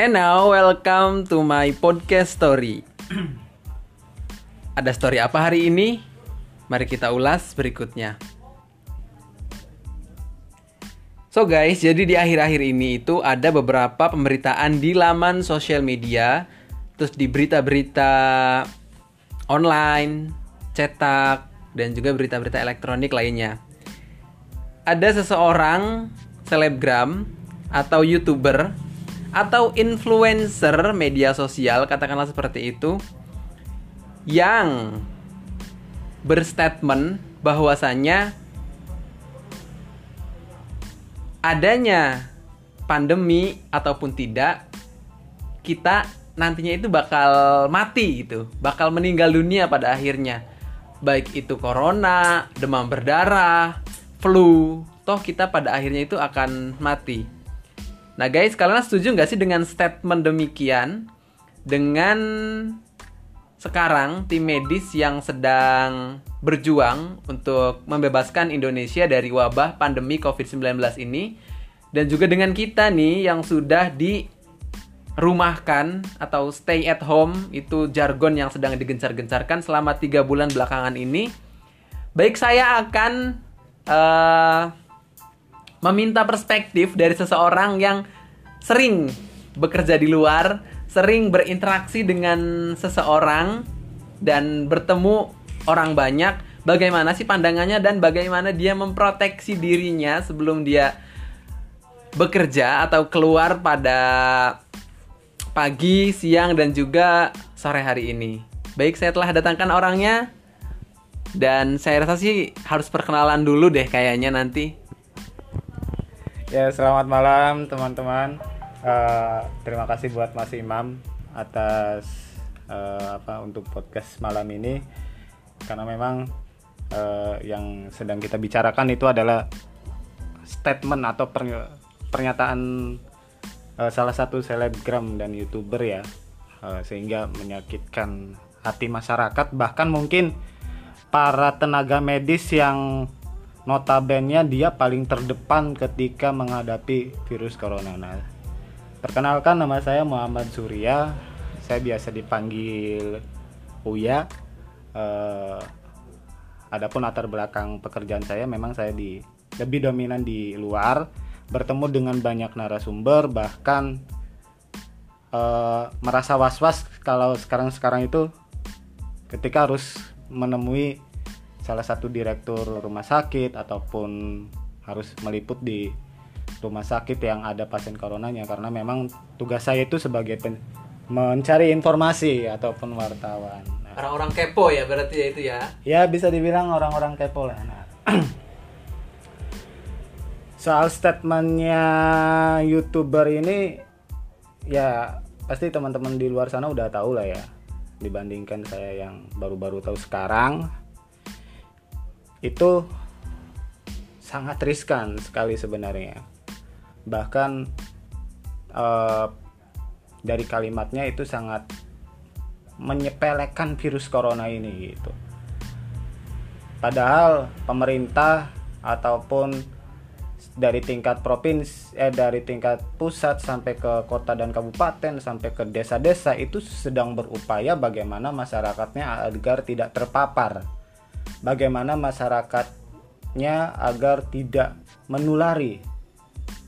And now welcome to my podcast story. Ada story apa hari ini? Mari kita ulas berikutnya. So guys, jadi di akhir-akhir ini itu ada beberapa pemberitaan di laman sosial media, terus di berita-berita online, cetak, dan juga berita-berita elektronik lainnya. Ada seseorang selebgram atau youtuber atau influencer media sosial katakanlah seperti itu yang berstatement bahwasannya adanya pandemi ataupun tidak kita nantinya itu bakal mati gitu, bakal meninggal dunia pada akhirnya. Baik itu corona, demam berdarah, flu, toh kita pada akhirnya itu akan mati. Nah guys, kalian setuju nggak sih dengan statement demikian? Dengan sekarang tim medis yang sedang berjuang untuk membebaskan Indonesia dari wabah pandemi COVID-19 ini dan juga dengan kita nih yang sudah dirumahkan atau stay at home itu jargon yang sedang digencar-gencarkan selama tiga bulan belakangan ini baik saya akan uh, meminta perspektif dari seseorang yang sering bekerja di luar sering berinteraksi dengan seseorang dan bertemu orang banyak, bagaimana sih pandangannya dan bagaimana dia memproteksi dirinya sebelum dia bekerja atau keluar pada pagi, siang dan juga sore hari ini. Baik, saya telah datangkan orangnya dan saya rasa sih harus perkenalan dulu deh kayaknya nanti. Ya, selamat malam teman-teman. Uh, terima kasih buat Mas Imam atas uh, apa untuk podcast malam ini karena memang uh, yang sedang kita bicarakan itu adalah statement atau pernyataan uh, salah satu selebgram dan youtuber ya uh, sehingga menyakitkan hati masyarakat bahkan mungkin para tenaga medis yang notabene dia paling terdepan ketika menghadapi virus corona. Nah, Perkenalkan nama saya Muhammad Surya. Saya biasa dipanggil Uya. Uh, adapun latar belakang pekerjaan saya memang saya di lebih dominan di luar, bertemu dengan banyak narasumber bahkan uh, merasa was-was kalau sekarang-sekarang itu ketika harus menemui salah satu direktur rumah sakit ataupun harus meliput di rumah sakit yang ada pasien coronanya karena memang tugas saya itu sebagai pen mencari informasi ataupun wartawan. Nah, orang-orang kepo ya berarti ya itu ya? Ya bisa dibilang orang-orang kepo lah. Nah, soal statementnya youtuber ini ya pasti teman-teman di luar sana udah tahu lah ya dibandingkan saya yang baru-baru tahu sekarang itu sangat riskan sekali sebenarnya bahkan uh, dari kalimatnya itu sangat menyepelekan virus corona ini gitu. Padahal pemerintah ataupun dari tingkat provinsi eh dari tingkat pusat sampai ke kota dan kabupaten sampai ke desa-desa itu sedang berupaya bagaimana masyarakatnya agar tidak terpapar. Bagaimana masyarakatnya agar tidak menulari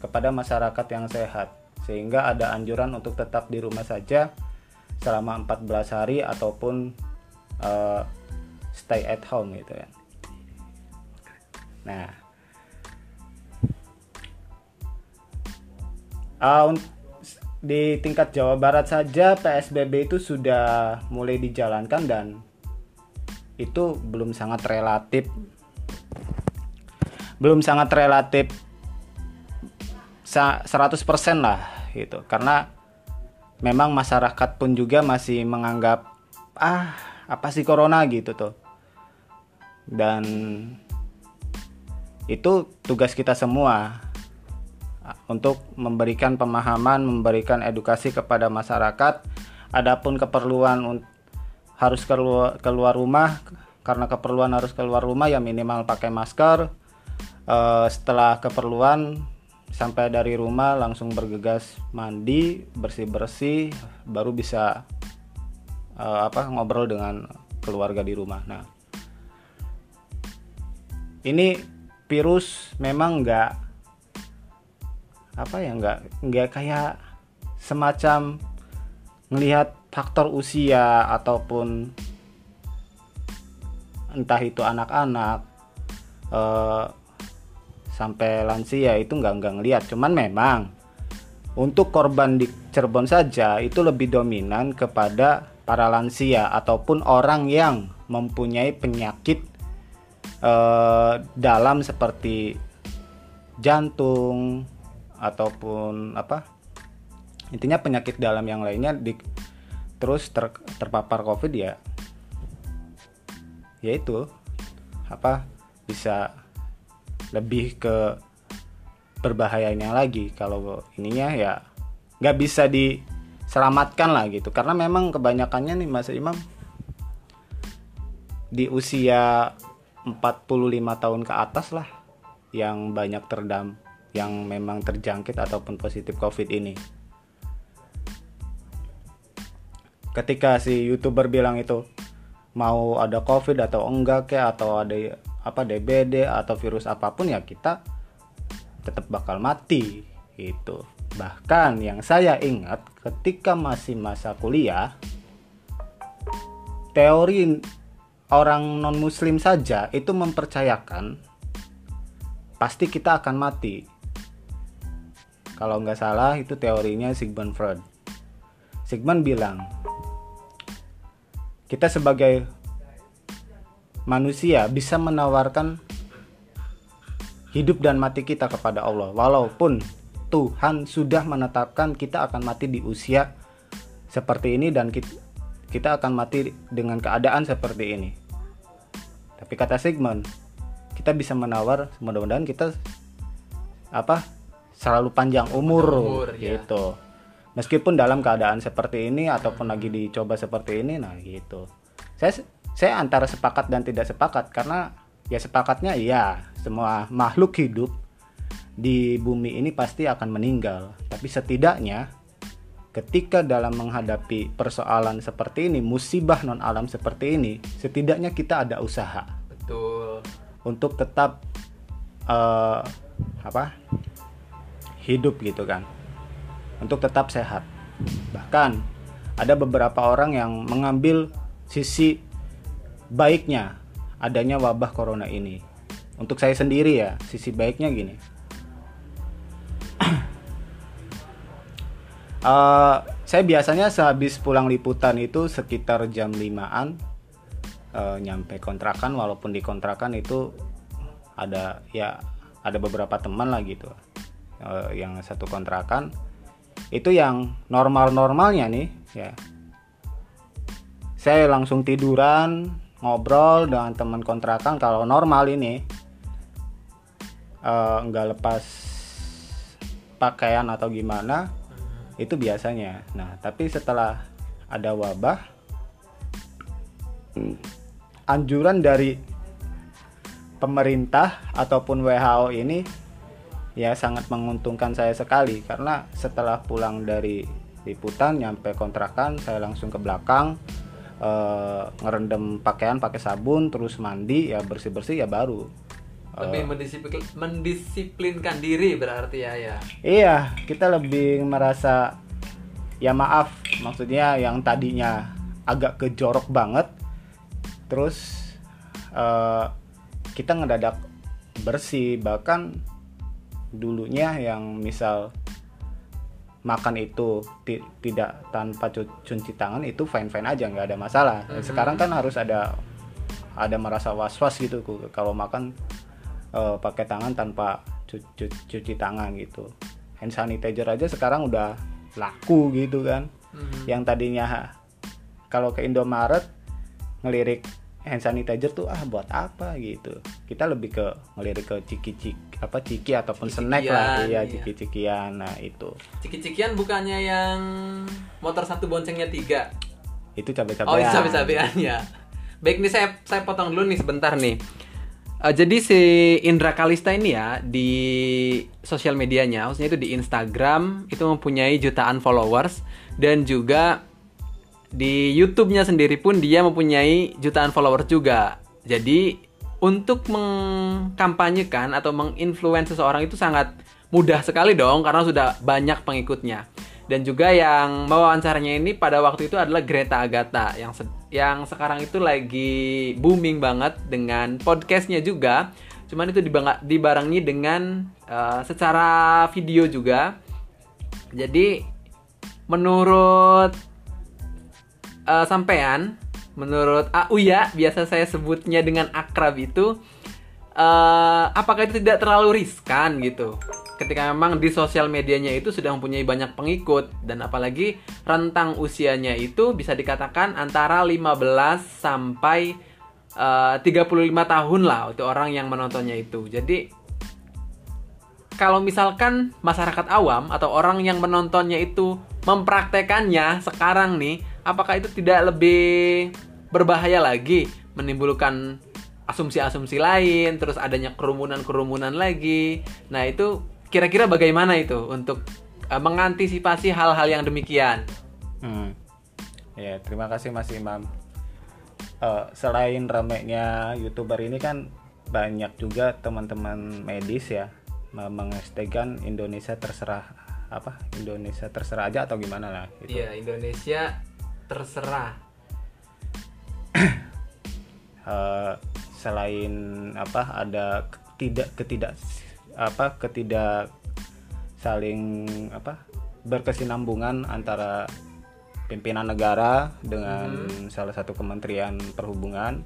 kepada masyarakat yang sehat sehingga ada anjuran untuk tetap di rumah saja selama 14 hari ataupun uh, stay at home gitu ya. Nah, uh, di tingkat Jawa Barat saja PSBB itu sudah mulai dijalankan dan itu belum sangat relatif. Belum sangat relatif 100% lah gitu. Karena memang masyarakat pun juga masih menganggap ah apa sih corona? gitu tuh. Dan itu tugas kita semua untuk memberikan pemahaman, memberikan edukasi kepada masyarakat. Adapun keperluan harus keluar keluar rumah karena keperluan harus keluar rumah ya minimal pakai masker. Uh, setelah keperluan sampai dari rumah langsung bergegas mandi bersih bersih baru bisa eh, apa ngobrol dengan keluarga di rumah nah ini virus memang nggak apa ya nggak nggak kayak semacam melihat faktor usia ataupun entah itu anak-anak eh, sampai lansia itu nggak nggak ngelihat. Cuman memang untuk korban di Cirebon saja itu lebih dominan kepada para lansia ataupun orang yang mempunyai penyakit eh, dalam seperti jantung ataupun apa intinya penyakit dalam yang lainnya di, terus ter, terpapar covid ya yaitu apa bisa lebih ke berbahayanya lagi. Kalau ininya ya nggak bisa diselamatkan lah gitu. Karena memang kebanyakannya nih Mas Imam di usia 45 tahun ke atas lah yang banyak terdam yang memang terjangkit ataupun positif covid ini ketika si youtuber bilang itu mau ada covid atau enggak kayak atau ada apa DBD atau virus apa pun ya kita tetap bakal mati itu bahkan yang saya ingat ketika masih masa kuliah teori orang non muslim saja itu mempercayakan pasti kita akan mati. Kalau nggak salah itu teorinya Sigmund Freud. Sigmund bilang kita sebagai manusia bisa menawarkan hidup dan mati kita kepada Allah. Walaupun Tuhan sudah menetapkan kita akan mati di usia seperti ini dan kita akan mati dengan keadaan seperti ini. Tapi kata Sigmund kita bisa menawar mudah-mudahan kita apa selalu panjang umur, umur ya. gitu. ya meskipun dalam keadaan seperti ini ataupun lagi dicoba seperti ini nah gitu. Saya saya antara sepakat dan tidak sepakat karena ya sepakatnya iya semua makhluk hidup di bumi ini pasti akan meninggal. Tapi setidaknya ketika dalam menghadapi persoalan seperti ini musibah non alam seperti ini setidaknya kita ada usaha. Betul. Untuk tetap uh, apa hidup gitu kan untuk tetap sehat. Bahkan ada beberapa orang yang mengambil sisi baiknya adanya wabah corona ini. Untuk saya sendiri ya, sisi baiknya gini. uh, saya biasanya sehabis pulang liputan itu sekitar jam 5-an uh, nyampe kontrakan walaupun di kontrakan itu ada ya ada beberapa teman lah gitu uh, yang satu kontrakan itu yang normal-normalnya nih ya. Saya langsung tiduran ngobrol dengan teman kontrakan kalau normal ini. Uh, nggak lepas pakaian atau gimana itu biasanya. Nah tapi setelah ada wabah anjuran dari pemerintah ataupun WHO ini ya sangat menguntungkan saya sekali. Karena setelah pulang dari liputan nyampe kontrakan saya langsung ke belakang e, ngerendam pakaian pakai sabun terus mandi ya bersih bersih ya baru. Lebih uh, mendisiplin, mendisiplinkan diri berarti ya ya? Iya kita lebih merasa ya maaf maksudnya yang tadinya agak kejorok banget terus uh, kita ngedadak bersih bahkan dulunya yang misal makan itu tidak tanpa cuci tangan itu fine fine aja nggak ada masalah mm-hmm. sekarang kan harus ada ada merasa was was gitu kalau makan uh, pakai tangan tanpa cu- cu- cuci tangan gitu hand sanitizer aja sekarang udah laku gitu kan mm-hmm. yang tadinya kalau ke Indomaret ngelirik hand sanitizer tuh ah buat apa? gitu. Kita lebih ke ngelirik ke ciki-ciki apa ciki ataupun ciki snack lah. iya, iya. ciki-cikian nah itu. Ciki-cikian bukannya yang motor satu boncengnya tiga? Itu cabai-cabean. Oh itu cabai-cabean ya. Baik nih saya saya potong dulu nih sebentar nih. Eh, jadi si Indra Kalista ini ya di sosial medianya, khususnya itu di Instagram itu mempunyai jutaan followers dan juga di YouTube-nya sendiri pun dia mempunyai jutaan followers juga. Jadi untuk mengkampanyekan atau menginfluence seseorang itu sangat mudah sekali dong karena sudah banyak pengikutnya. Dan juga yang mewawancaranya ini pada waktu itu adalah Greta Agatha yang se- yang sekarang itu lagi booming banget dengan podcastnya juga. Cuman itu dibarengi dengan uh, secara video juga. Jadi menurut uh, sampean, menurut Auya biasa saya sebutnya dengan akrab itu, uh, apakah itu tidak terlalu riskan gitu? Ketika memang di sosial medianya itu sudah mempunyai banyak pengikut dan apalagi rentang usianya itu bisa dikatakan antara 15 sampai uh, 35 tahun lah untuk orang yang menontonnya itu. Jadi kalau misalkan masyarakat awam atau orang yang menontonnya itu mempraktekannya sekarang nih, apakah itu tidak lebih berbahaya lagi menimbulkan asumsi-asumsi lain, terus adanya kerumunan-kerumunan lagi. Nah, itu kira-kira bagaimana itu untuk uh, mengantisipasi hal-hal yang demikian? Hmm. Ya, terima kasih Mas Imam. Uh, selain ramainya youtuber ini kan banyak juga teman-teman medis ya menghashtagkan Indonesia terserah apa Indonesia terserah aja atau gimana lah gitu. Iya, Indonesia terserah. uh, selain apa ada ketidak ketidak apa ketidak saling apa berkesinambungan antara pimpinan negara dengan hmm. salah satu kementerian perhubungan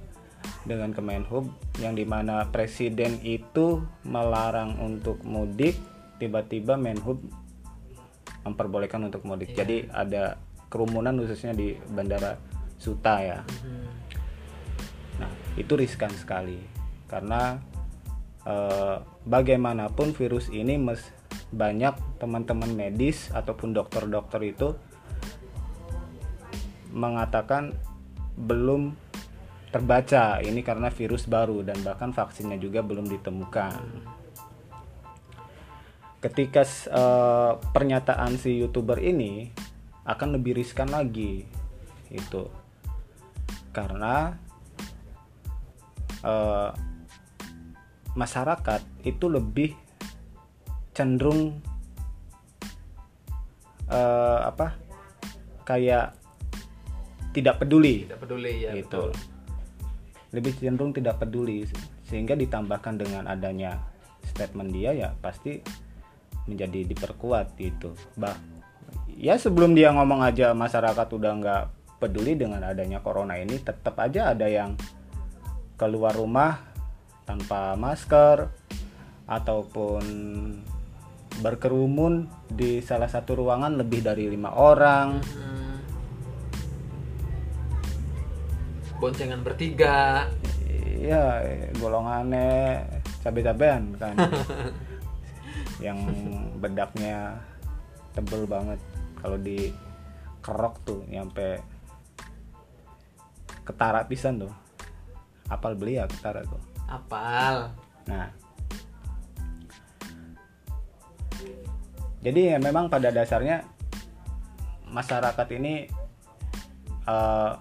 dengan Kemenhub yang di mana presiden itu melarang untuk mudik tiba-tiba Menhub memperbolehkan untuk mudik yeah. jadi ada kerumunan khususnya di bandara Suta ya hmm. nah itu riskan sekali karena eh, bagaimanapun virus ini mes banyak teman-teman medis ataupun dokter-dokter itu mengatakan belum terbaca ini karena virus baru dan bahkan vaksinnya juga belum ditemukan. Ketika uh, pernyataan si youtuber ini akan lebih riskan lagi, itu karena uh, masyarakat itu lebih cenderung uh, apa kayak tidak peduli. Tidak peduli ya gitu. betul. lebih cenderung tidak peduli sehingga ditambahkan dengan adanya statement dia ya pasti menjadi diperkuat gitu. Bah ya sebelum dia ngomong aja masyarakat udah nggak peduli dengan adanya corona ini tetap aja ada yang keluar rumah tanpa masker ataupun berkerumun di salah satu ruangan lebih dari lima orang. Hmm. boncengan bertiga. Iya golongannya cabe-cabean kan. Yang bedaknya tebel banget kalau di kerok tuh nyampe ketara pisan tuh. Apal beli ya ketara tuh. Apal. Nah. Jadi ya memang pada dasarnya masyarakat ini uh,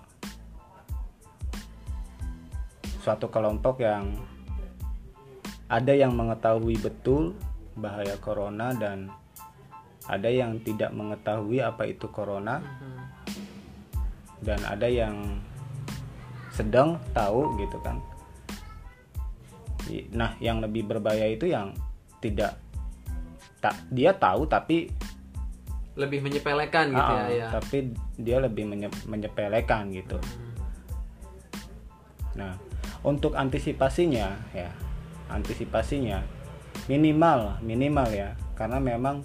suatu kelompok yang ada yang mengetahui betul bahaya corona dan ada yang tidak mengetahui apa itu corona. Dan ada yang sedang tahu gitu kan. Nah yang lebih berbahaya itu yang tidak tak dia tahu tapi lebih menyepelekan gitu uh, ya, ya. tapi dia lebih menye, menyepelekan gitu. Hmm. nah untuk antisipasinya ya antisipasinya minimal minimal ya. Karena memang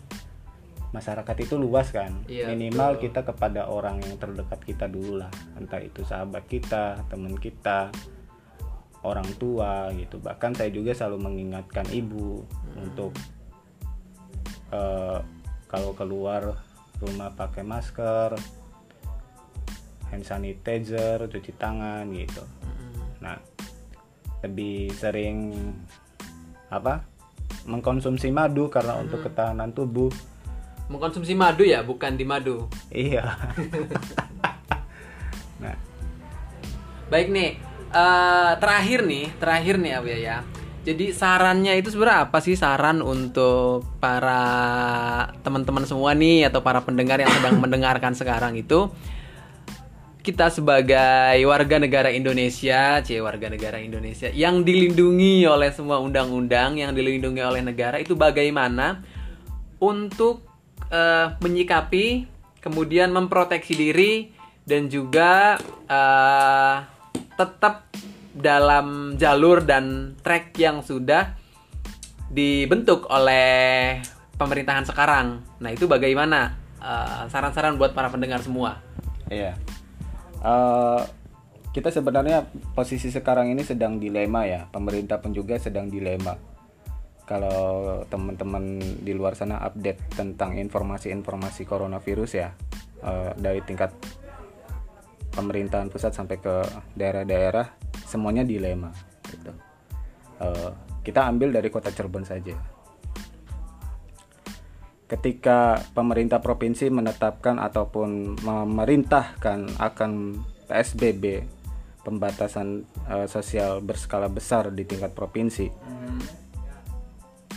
masyarakat itu luas kan. Iya, minimal betul. kita kepada orang yang terdekat kita dulu lah. Entah itu sahabat kita teman kita orang tua gitu. Bahkan saya juga selalu mengingatkan ibu hmm. untuk uh, kalau keluar rumah pakai masker hand sanitizer cuci tangan gitu. Hmm. nah lebih sering apa? Mengkonsumsi madu karena untuk ketahanan tubuh Mengkonsumsi madu ya, bukan di madu. iya nah Baik nih, eh, terakhir nih, terakhir nih Abu ya. Jadi sarannya itu sebenarnya apa sih saran untuk para teman-teman semua nih atau para pendengar yang sedang mendengarkan sekarang itu kita sebagai warga negara Indonesia, cie warga negara Indonesia yang dilindungi oleh semua undang-undang, yang dilindungi oleh negara itu bagaimana untuk eh, menyikapi, kemudian memproteksi diri dan juga eh, tetap dalam jalur dan track yang sudah dibentuk oleh pemerintahan sekarang. Nah itu bagaimana Eh, saran-saran buat para pendengar semua? Iya. Eh, kita sebenarnya posisi sekarang ini sedang dilema ya. Pemerintah pun juga sedang dilema. Kalau teman-teman di luar sana update tentang informasi-informasi coronavirus ya eh, dari tingkat pemerintahan pusat sampai ke daerah-daerah semuanya dilema. Gitu. Eh, kita ambil dari kota Cirebon saja ketika pemerintah provinsi menetapkan ataupun memerintahkan akan PSBB pembatasan eh, sosial berskala besar di tingkat provinsi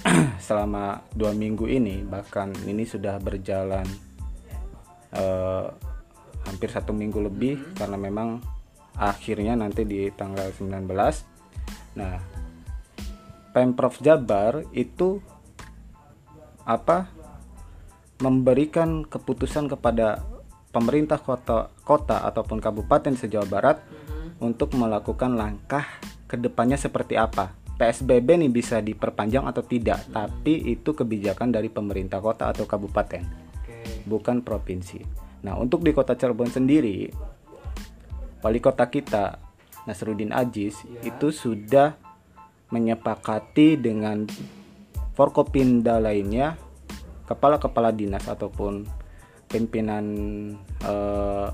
selama dua minggu ini bahkan ini sudah berjalan eh, hampir satu minggu lebih karena memang akhirnya nanti di tanggal 19 nah Pemprov Jabar itu apa memberikan keputusan kepada pemerintah kota kota ataupun kabupaten se-Jawa Barat untuk melakukan langkah ke depannya seperti apa. PSBB ini bisa diperpanjang atau tidak, tapi itu kebijakan dari pemerintah kota atau kabupaten, bukan provinsi. Nah, untuk di kota Cirebon sendiri, wali kota kita Nasruddin Aziz itu sudah menyepakati dengan Forkopimda lainnya kepala-kepala dinas ataupun pimpinan eh,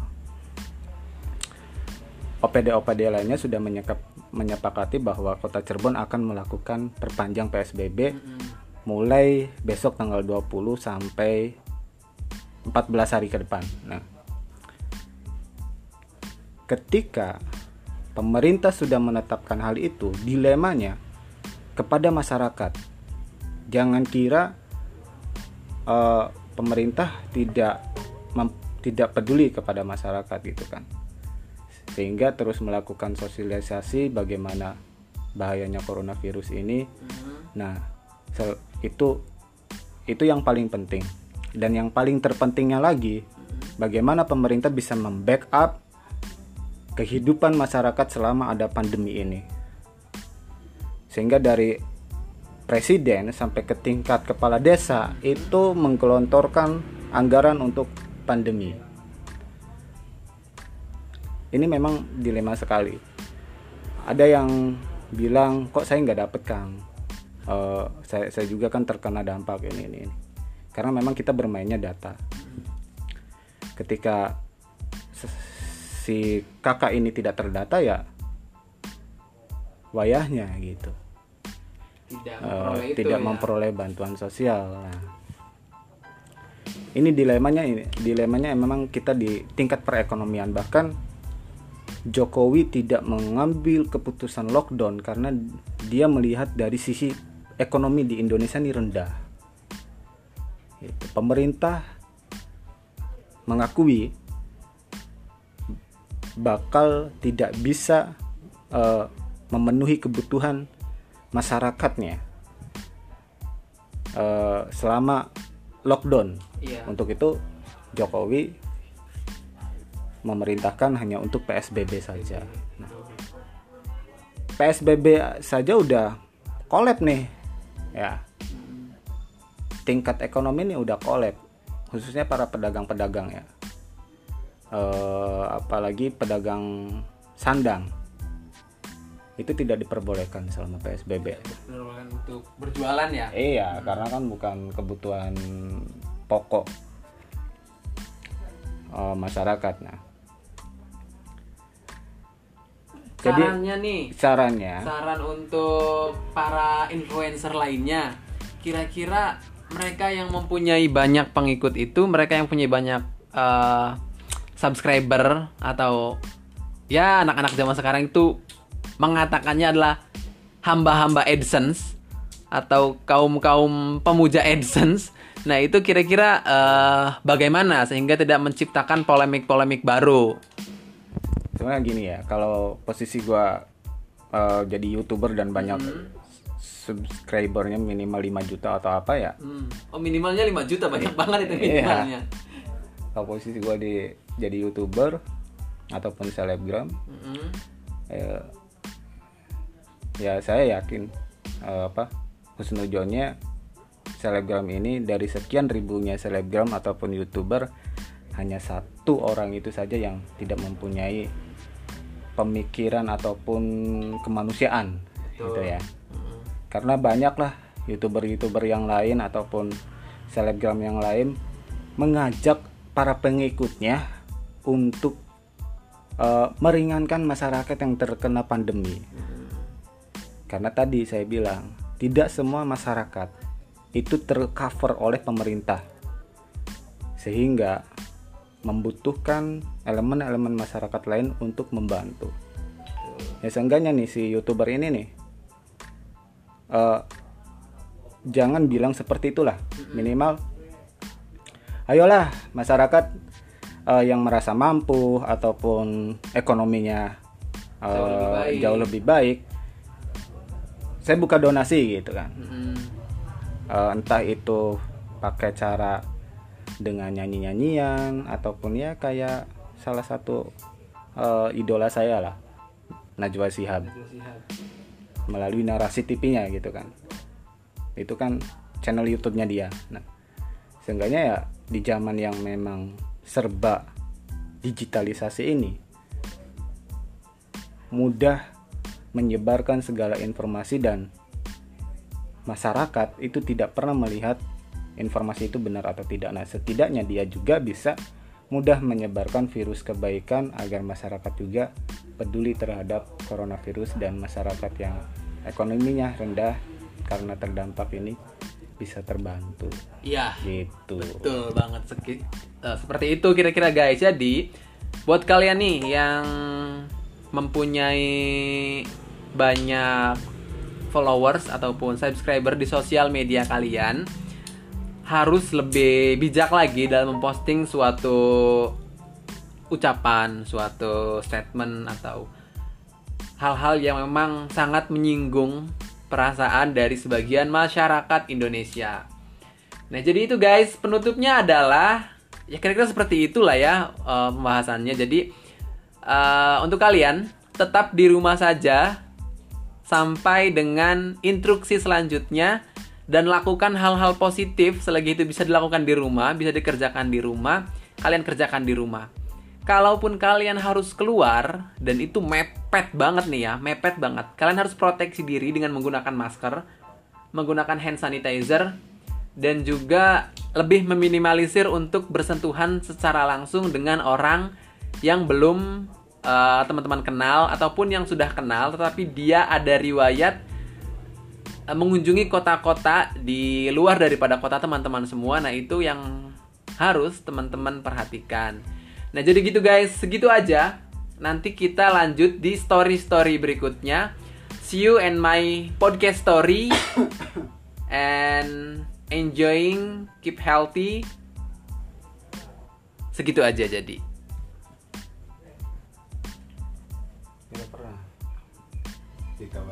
OPD-OPD lainnya sudah menyekap, menyepakati bahwa Kota Cirebon akan melakukan perpanjang PSBB mulai besok tanggal 20 sampai 14 hari ke depan. Nah, ketika pemerintah sudah menetapkan hal itu, dilemanya kepada masyarakat. Jangan kira eh, pemerintah tidak mem- tidak peduli kepada masyarakat gitu kan sehingga terus melakukan sosialisasi bagaimana bahayanya coronavirus ini. Nah sel- itu itu yang paling penting. Dan yang paling terpentingnya lagi bagaimana pemerintah bisa membackup kehidupan masyarakat selama ada pandemi ini. Sehingga dari presiden sampai ke tingkat kepala desa itu menggelontorkan anggaran untuk pandemi. Ini memang dilema sekali. Ada yang bilang kok saya nggak dapet kang. Eh, saya, saya juga kan terkena dampak ini, ini ini. Karena memang kita bermainnya data. Ketika si kakak ini tidak terdata ya wayahnya gitu Tidak eh, memperoleh itu tidak ya. memperoleh bantuan sosial. Nah, ini dilemanya ini dilemanya memang kita di tingkat perekonomian bahkan Jokowi tidak mengambil keputusan lockdown karena dia melihat dari sisi ekonomi di Indonesia ini rendah. Gitu. Pemerintah mengakui bakal tidak bisa eh, memenuhi kebutuhan masyarakatnya eh, selama lockdown. Iya. Untuk itu Jokowi memerintahkan hanya untuk PSBB saja. Nah, PSBB saja udah kolab nih, ya. Tingkat ekonomi ini udah kolab, khususnya para pedagang-pedagang ya. Eh, apalagi pedagang sandang itu tidak diperbolehkan selama PSBB. Diperbolehkan untuk berjualan ya. Iya, karena kan bukan kebutuhan pokok eh, masyarakat. Nah, Jadi- sarannya nih. Sarannya, saran untuk para influencer lainnya. Kira-kira mereka yang mempunyai banyak pengikut itu mereka yang punya banyak eh, subscriber atau ya anak-anak zaman sekarang itu mengatakannya adalah hamba-hamba AdSense atau kaum-kaum pemuja AdSense. Nah itu kira-kira eh, bagaimana sehingga tidak menciptakan polemik-polemik baru sebenarnya gini ya, kalau posisi gua eh, jadi youtuber dan banyak subscribernya minimal 5 juta atau apa ya, Hmm. oh minimalnya 5 juta banyak banget itu Iya. minimalnya kalau posisi gua di jadi youtuber ataupun selebgram, Mm-mm. eh, ya saya yakin eh, apa husnujonnya selebgram ini dari sekian ribunya selebgram ataupun youtuber hanya satu orang itu saja yang tidak mempunyai pemikiran ataupun kemanusiaan gitu ya Mm-mm. karena banyaklah youtuber-youtuber yang lain ataupun selebgram yang lain mengajak para pengikutnya untuk eh, meringankan masyarakat yang terkena pandemi. Karena tadi saya bilang tidak semua masyarakat itu tercover oleh pemerintah, sehingga membutuhkan elemen-elemen masyarakat lain untuk membantu. Ya seenggaknya nih si youtuber ini nih eh, jangan bilang seperti itulah minimal ayolah masyarakat eh, yang merasa mampu ataupun ekonominya eh, Jauh lebih baik. jauh lebih baik saya buka donasi gitu kan Mm-mm. Eh, entah itu pakai cara dengan nyanyi-nyanyian ataupun ya kayak salah satu eh, idola saya lah Najwa Shihab melalui narasi TV-nya gitu kan. Itu kan channel YouTube-nya dia. Nah, seenggaknya ya di zaman yang memang serba digitalisasi ini mudah menyebarkan segala informasi dan masyarakat itu tidak pernah melihat informasi itu benar atau tidak. Nah, setidaknya dia juga bisa mudah menyebarkan virus kebaikan agar masyarakat juga peduli terhadap coronavirus dan masyarakat yang ekonominya rendah karena terdampak ini bisa terbantu Iya. gitu. Betul banget seki- eh, seperti itu kira-kira guys. Jadi buat kalian nih yang mempunyai banyak followers ataupun subscriber di sosial media kalian harus lebih bijak lagi dalam memposting suatu ucapan, suatu statement atau hal-hal yang memang sangat menyinggung perasaan dari sebagian masyarakat Indonesia. Nah, jadi itu guys, penutupnya adalah ya kira-kira seperti itulah ya eh, pembahasannya. Jadi eh, untuk kalian tetap di rumah saja sampai dengan instruksi selanjutnya dan lakukan hal-hal positif selagi itu bisa dilakukan di rumah, bisa dikerjakan di rumah, kalian kerjakan di rumah. Kalaupun kalian harus keluar dan itu mepet banget nih ya, mepet banget. Kalian harus proteksi diri dengan menggunakan masker, menggunakan hand sanitizer dan juga lebih meminimalisir untuk bersentuhan secara langsung dengan orang yang belum eh, teman-teman kenal ataupun yang sudah kenal tetapi dia ada riwayat mengunjungi kota-kota di luar daripada kota teman-teman semua. Nah, itu yang harus teman-teman perhatikan. Nah, jadi gitu guys, segitu aja. Nanti kita lanjut di story-story berikutnya. See you in my podcast story and enjoying, keep healthy. Segitu aja jadi. Tidak pernah ditawari